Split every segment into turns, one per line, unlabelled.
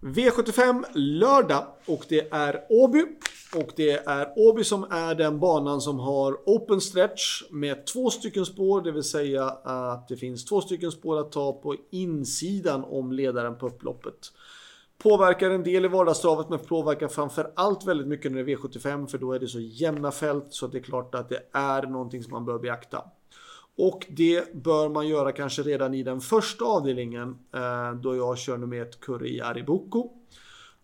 V75 lördag och det är Åby. Och det är Åby som är den banan som har open stretch med två stycken spår, det vill säga att det finns två stycken spår att ta på insidan om ledaren på upploppet. Påverkar en del i vardagstravet men påverkar framför allt väldigt mycket när det är V75 för då är det så jämna fält så det är klart att det är någonting som man bör beakta. Och det bör man göra kanske redan i den första avdelningen eh, då jag kör nummer ett Curry Ariboko.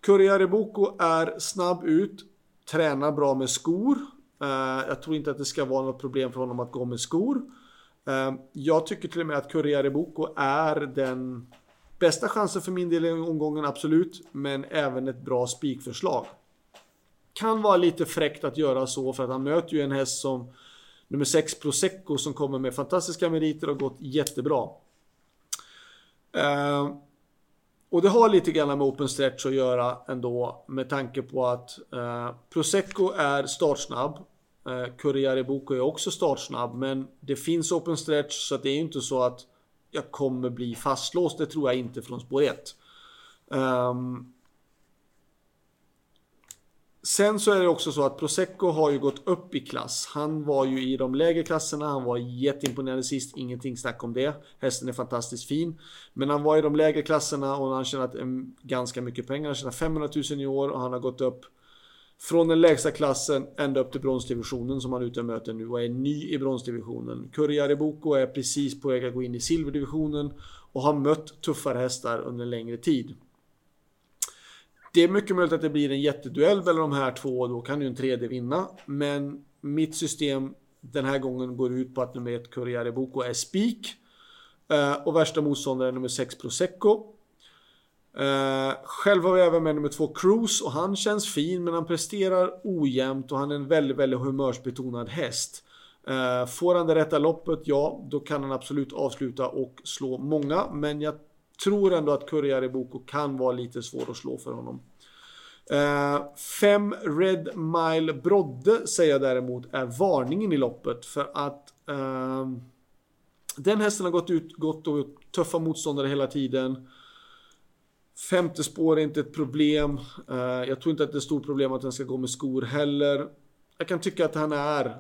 Curry Ariboko är snabb ut, tränar bra med skor. Eh, jag tror inte att det ska vara något problem för honom att gå med skor. Eh, jag tycker till och med att Curry Ariboko är den bästa chansen för min del i omgången, absolut. Men även ett bra spikförslag. Kan vara lite fräckt att göra så för att han möter ju en häst som nummer 6 Prosecco som kommer med fantastiska meriter och gått jättebra. Eh, och det har lite grann med open stretch att göra ändå med tanke på att eh, Prosecco är startsnabb. Eh, Curriere Boko är också startsnabb men det finns open stretch så det är ju inte så att jag kommer bli fastlåst. Det tror jag inte från spår 1. Um, ehm, Sen så är det också så att Prosecco har ju gått upp i klass. Han var ju i de lägre klasserna, han var jätteimponerande sist, ingenting snack om det. Hästen är fantastiskt fin. Men han var i de lägre klasserna och han har tjänat ganska mycket pengar. Han tjänar 500 000 i år och han har gått upp från den lägsta klassen ända upp till bronsdivisionen som han är ute och möter nu och är ny i bronsdivisionen. Kurriare Boko är precis på väg att gå in i silverdivisionen och har mött tuffare hästar under en längre tid. Det är mycket möjligt att det blir en jätteduell mellan de här två och då kan ju en tredje vinna. Men mitt system den här gången går ut på att nummer ett Curriere Boko är spik. Uh, och värsta motståndare är nummer 6 Prosecco. Uh, själv har vi även med nummer 2 Cruise och han känns fin men han presterar ojämnt och han är en väldigt, väldigt humörsbetonad häst. Uh, får han det rätta loppet, ja, då kan han absolut avsluta och slå många. Men jag tror ändå att Kurriere Boko kan vara lite svår att slå för honom. Eh, fem Red Mile Brodde säger jag däremot är varningen i loppet för att eh, den hästen har gått ut gått och tuffa motståndare hela tiden. Femte spår är inte ett problem. Eh, jag tror inte att det är ett stort problem att den ska gå med skor heller. Jag kan tycka att han är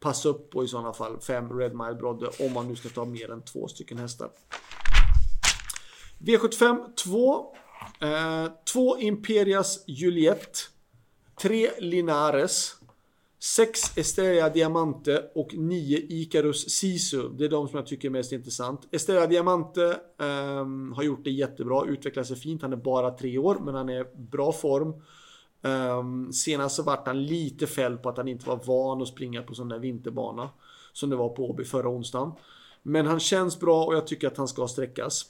pass upp på i sådana fall fem Red Mile Brodde om man nu ska ta mer än två stycken hästar. V75 2. 2 eh, Imperias Juliet 3 Linares. 6 Estrella Diamante och 9 Icarus Sisu. Det är de som jag tycker är mest intressant. Estrella Diamante um, har gjort det jättebra, utvecklat sig fint. Han är bara 3 år, men han är bra form. Um, senast så vart han lite fälld på att han inte var van att springa på sån där vinterbana. Som det var på Åby förra onsdagen. Men han känns bra och jag tycker att han ska sträckas.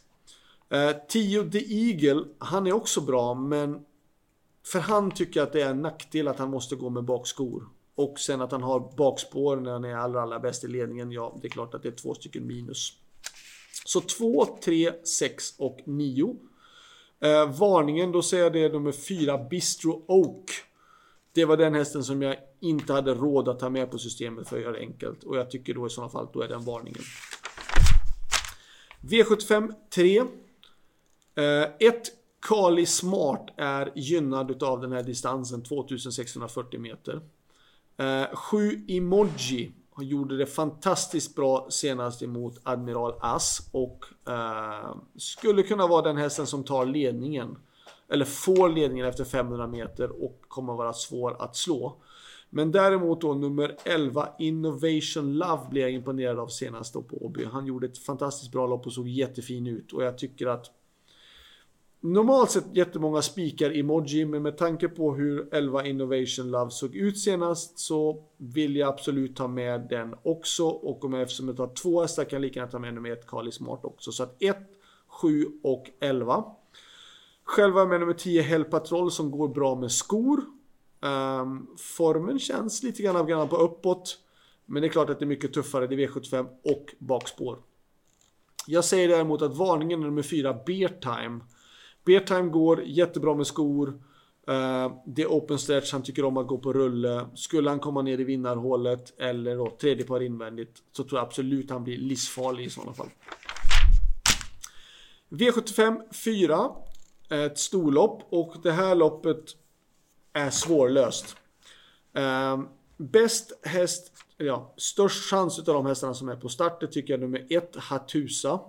Eh, 10 The Eagle, han är också bra men för han tycker att det är en nackdel att han måste gå med bakskor. Och sen att han har bakspår när han är allra, allra bäst i ledningen. Ja, det är klart att det är två stycken minus. Så 2, 3, 6 och 9. Eh, varningen, då säger jag det nummer 4, Bistro Oak. Det var den hästen som jag inte hade råd att ta med på systemet för att göra det enkelt. Och jag tycker då i sådana fall, då är den varningen. V75 3. Eh, 1. Kali Smart är gynnad av den här distansen, 2640 meter. Eh, 7. Emoji gjorde det fantastiskt bra senast emot Admiral Ass och eh, skulle kunna vara den hästen som tar ledningen. Eller får ledningen efter 500 meter och kommer vara svår att slå. Men däremot då nummer 11 Innovation Love blev jag imponerad av senast då på Åby. Han gjorde ett fantastiskt bra lopp och såg jättefin ut och jag tycker att Normalt sett jättemånga spikar emoji, men med tanke på hur 11 Innovation Love såg ut senast så vill jag absolut ta med den också. Och om jag, eftersom jag tar två hästar kan jag lika gärna ta med nummer 1 Kali Smart också. Så att 1, 7 och 11. Själv jag med nummer 10 Hell Patrol som går bra med skor. Um, formen känns lite grann grann på uppåt. Men det är klart att det är mycket tuffare. Det är V75 och bakspår. Jag säger däremot att varningen är nummer 4 Beer Time. Beartime går jättebra med skor. Eh, det är open stretch, han tycker om att gå på rulle. Skulle han komma ner i vinnarhålet eller då tredje par invändigt så tror jag absolut han blir livsfarlig i sådana fall. V75 4. ett storlopp och det här loppet är svårlöst. Eh, bäst häst, ja, störst chans utav de hästarna som är på start, det tycker jag nummer 1, Hatusa.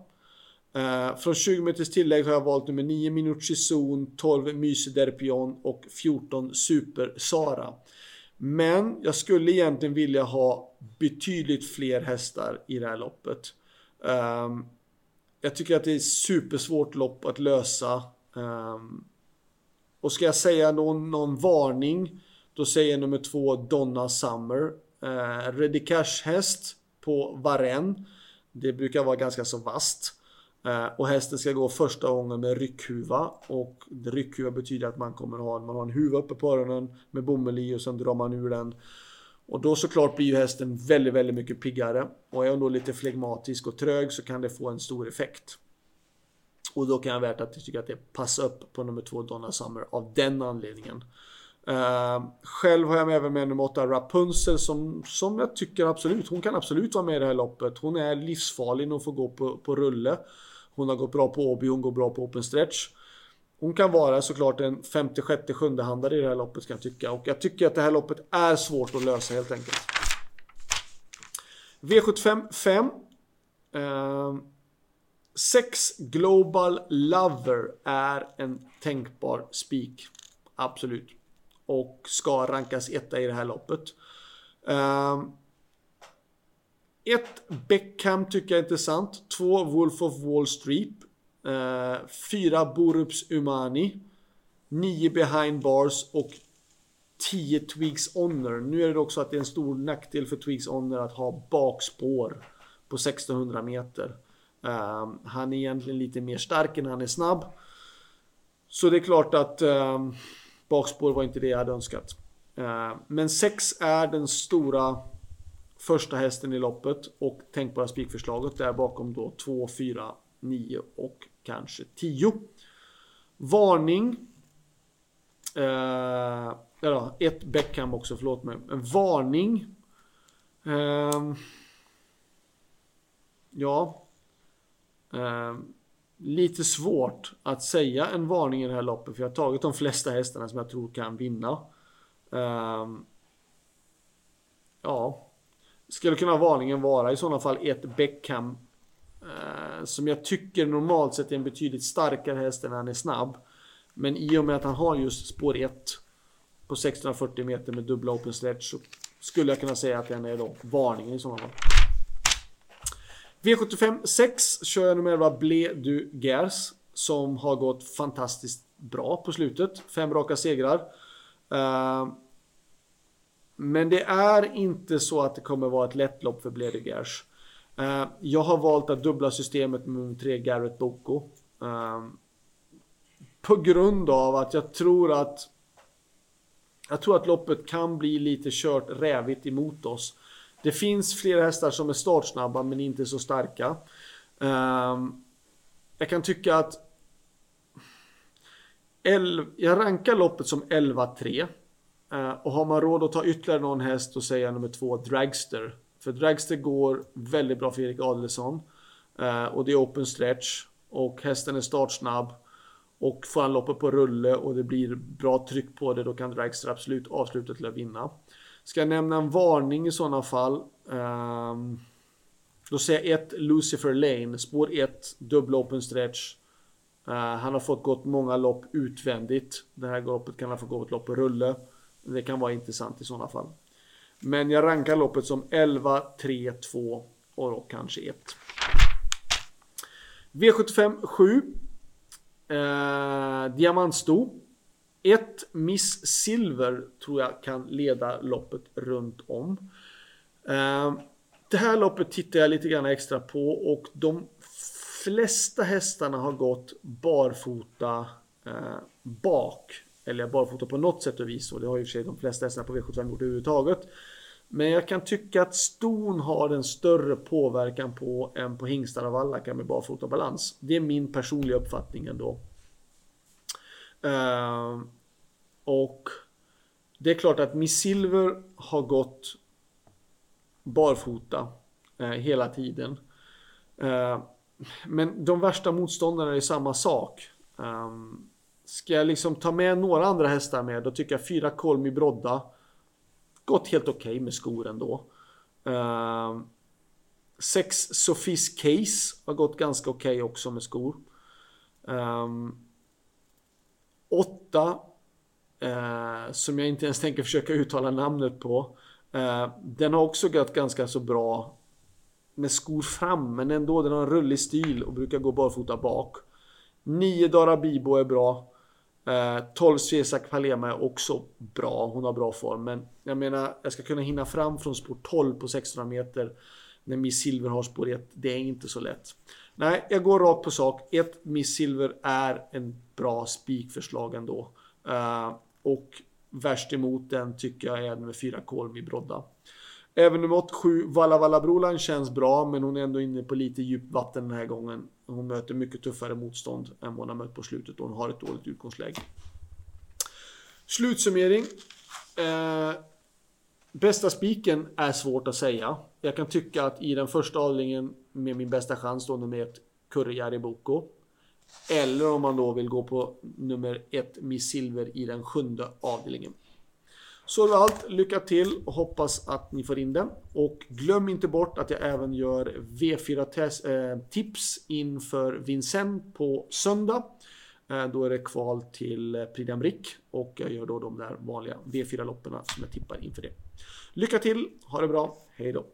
Eh, från 20 meters tillägg har jag valt nummer 9 Minucci Zon, 12 Myse Derpion och 14 Super Sara. Men jag skulle egentligen vilja ha betydligt fler hästar i det här loppet. Um, jag tycker att det är supersvårt lopp att lösa. Um, och ska jag säga någon, någon varning, då säger jag nummer två Donna Summer. Eh, uh, Ready Cash häst på Varen. Det brukar vara ganska så vast. Eh, och hästen ska gå första gången med ryckhuva. Och ryckhuva betyder att man kommer ha, man har en huva uppe på öronen med bomull i och sen drar man ur den. Och då såklart blir ju hästen väldigt, väldigt mycket piggare. Och är hon då lite flegmatisk och trög så kan det få en stor effekt. Och då kan jag värt att tycka att det passar upp på nummer två Donna Summer av den anledningen. Uh, själv har jag även med nummer 8 Rapunzel som, som jag tycker absolut, hon kan absolut vara med i det här loppet. Hon är livsfarlig när hon får gå på, på rulle. Hon har gått bra på Åby, hon går bra på open stretch. Hon kan vara såklart en 56 sjunde handare i det här loppet kan jag tycka. Och jag tycker att det här loppet är svårt att lösa helt enkelt. V75 5. Eh, 6 Global Lover är en tänkbar spik. Absolut. Och ska rankas etta i det här loppet. Eh, ett Beckham tycker jag är intressant. Två Wolf of Wall Street. Uh, fyra Borups Umani. Nio Behind Bars och 10 Twigs Honor. Nu är det också att det är en stor nackdel för Twigs Honor att ha bakspår på 1600 meter. Uh, han är egentligen lite mer stark än han är snabb. Så det är klart att uh, bakspår var inte det jag hade önskat. Uh, men 6 är den stora första hästen i loppet och tänkbara spikförslaget där bakom då 2, 4, 9 och kanske 10. Varning. Eh, ja, ett Beckham också, förlåt mig. En varning. Eh, ja. Eh, lite svårt att säga en varning i det här loppet för jag har tagit de flesta hästarna som jag tror kan vinna. Eh, ja. Skulle kunna varningen vara i sådana fall ett Beckham Eh, som jag tycker normalt sett är en betydligt starkare häst än han är snabb. Men i och med att han har just spår 1 på 640 meter med dubbla open stretch så skulle jag kunna säga att den är då varningen i sådana fall. V75 6 kör jag nummer 11 Ble du Gers som har gått fantastiskt bra på slutet. Fem raka segrar. Eh, men det är inte så att det kommer vara ett lätt lopp för Bledegers. Uh, eh, jag har valt att dubbla systemet med nummer 3 Garrett Boko. Uh, på grund av att jag tror att jag tror att loppet kan bli lite kört rävigt emot oss. Det finns flera hästar som är startsnabba men inte så starka. Uh, jag kan tycka att jag rankar loppet som 11-3. Eh, och har man råd att ta ytterligare någon häst så säger jag nummer två, Dragster. För Dragster går väldigt bra för Erik Adelsson. Eh, och det är open stretch. Och hästen är startsnabb. Och får han loppet på rulle och det blir bra tryck på det, då kan Dragster absolut avsluta till att vinna. Ska jag nämna en varning i sådana fall? Um, då säger jag 1 Lucifer Lane, spår 1, dubbla open stretch. Uh, han har fått gått många lopp utvändigt. Det här loppet kan han få gå ett lopp på rulle. Det kan vara intressant i sådana fall. Men jag rankar loppet som 11, 3, 2 och då kanske 1. V75 7. Eh, Diamantsto. 1 Miss Silver tror jag kan leda loppet runt om. Eh, det här loppet tittar jag lite grann extra på och de flesta hästarna har gått barfota eh, bak eller barfota på något sätt och vis. Och det har ju för sig de flesta hästarna på V75 gjort överhuvudtaget. Men jag kan tycka att ston har en större påverkan på än på hingstar av alla med barfota balans. Det är min personliga uppfattning ändå. Uh, och det är klart att Miss Silver har gått barfota uh, hela tiden. Uh, men de värsta motståndarna är samma sak. Um, ska jag liksom ta med några andra hästar med, då tycker jag fyra Kolmi Brodda. Gått helt okej okay med skor ändå. Uh, sex Sofis Case har gått ganska okej okay också med skor. Um, åtta, uh, som jag inte ens tänker försöka uttala namnet på. Uh, den har också gått ganska så bra med skor fram, men ändå den har en rullig stil och brukar gå barfota bak. Nio Dara Bibo är bra. Eh, 12 Svesak Palema är också bra. Hon har bra form. Men jag menar, jag ska kunna hinna fram från spår 12 på 600 meter. När Miss Silver har spår 1. Det är inte så lätt. Nej, jag går rakt på sak. 1 Miss Silver är en bra spikförslag ändå. Eh, och värst emot den tycker jag är med 4 Kolmi Brodda. Även nummer 87, Valla Valla Brolan känns bra, men hon är ändå inne på lite djupt vatten den här gången. Hon möter mycket tuffare motstånd än vad hon har mött på slutet och hon har ett dåligt utgångsläge. Slutsummering. Eh, bästa spiken är svårt att säga. Jag kan tycka att i den första avdelningen med min bästa chans då nummer ett Kurre Jariboko. Eller om man då vill gå på nummer ett Miss Silver i den sjunde avdelningen. Så det var allt. Lycka till och hoppas att ni får in den. Och glöm inte bort att jag även gör V4-tips eh, inför Vincent på söndag. Eh, då är det kval till eh, Prix d'Amérique och jag gör då de där vanliga V4-loppen som jag tippar inför det. Lycka till, ha det bra, hej då!